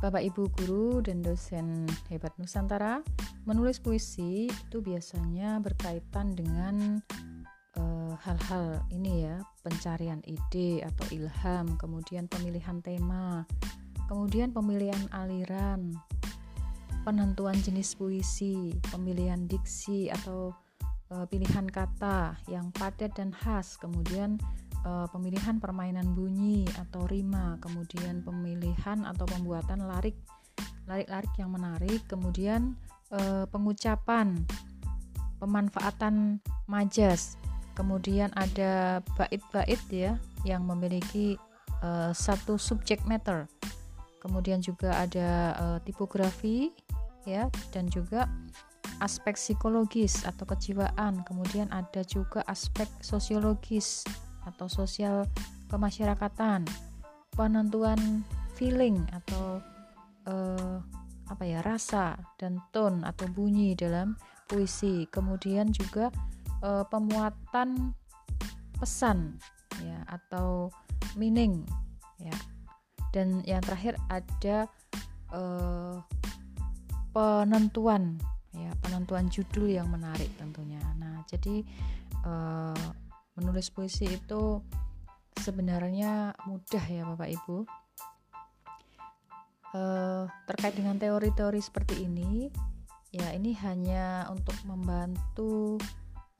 Bapak Ibu guru dan dosen hebat Nusantara, menulis puisi itu biasanya berkaitan dengan eh, hal-hal uh, ini ya, pencarian ide atau ilham, kemudian pemilihan tema, kemudian pemilihan aliran, penentuan jenis puisi, pemilihan diksi atau uh, pilihan kata yang padat dan khas, kemudian uh, pemilihan permainan bunyi atau rima, kemudian pemilihan atau pembuatan larik larik-larik yang menarik, kemudian uh, pengucapan, pemanfaatan majas, kemudian ada bait-bait ya yang memiliki uh, satu subject matter, kemudian juga ada uh, tipografi ya dan juga aspek psikologis atau kejiwaan, kemudian ada juga aspek sosiologis atau sosial kemasyarakatan, penentuan feeling atau uh, apa ya rasa dan tone atau bunyi dalam puisi, kemudian juga uh, pemuatan pesan ya atau meaning ya. Dan yang terakhir ada uh, penentuan ya penentuan judul yang menarik tentunya. Nah jadi uh, menulis puisi itu sebenarnya mudah ya Bapak Ibu. Uh, terkait dengan teori-teori seperti ini ya ini hanya untuk membantu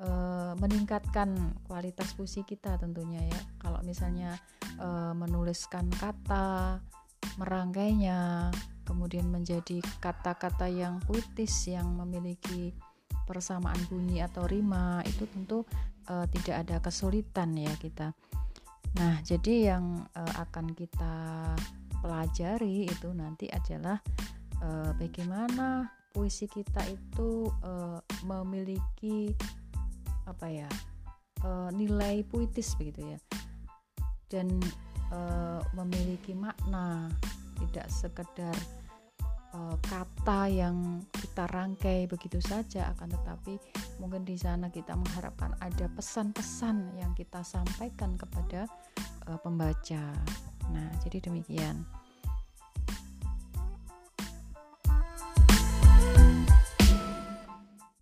uh, meningkatkan kualitas puisi kita tentunya ya. Kalau misalnya uh, menuliskan kata merangkainya kemudian menjadi kata-kata yang puitis yang memiliki persamaan bunyi atau rima itu tentu uh, tidak ada kesulitan ya kita. Nah, jadi yang uh, akan kita pelajari itu nanti adalah uh, bagaimana puisi kita itu uh, memiliki apa ya uh, nilai puitis begitu ya dan uh, memiliki makna tidak sekedar uh, kata yang kita rangkai begitu saja akan tetapi mungkin di sana kita mengharapkan ada pesan-pesan yang kita sampaikan kepada uh, pembaca. Nah, jadi demikian.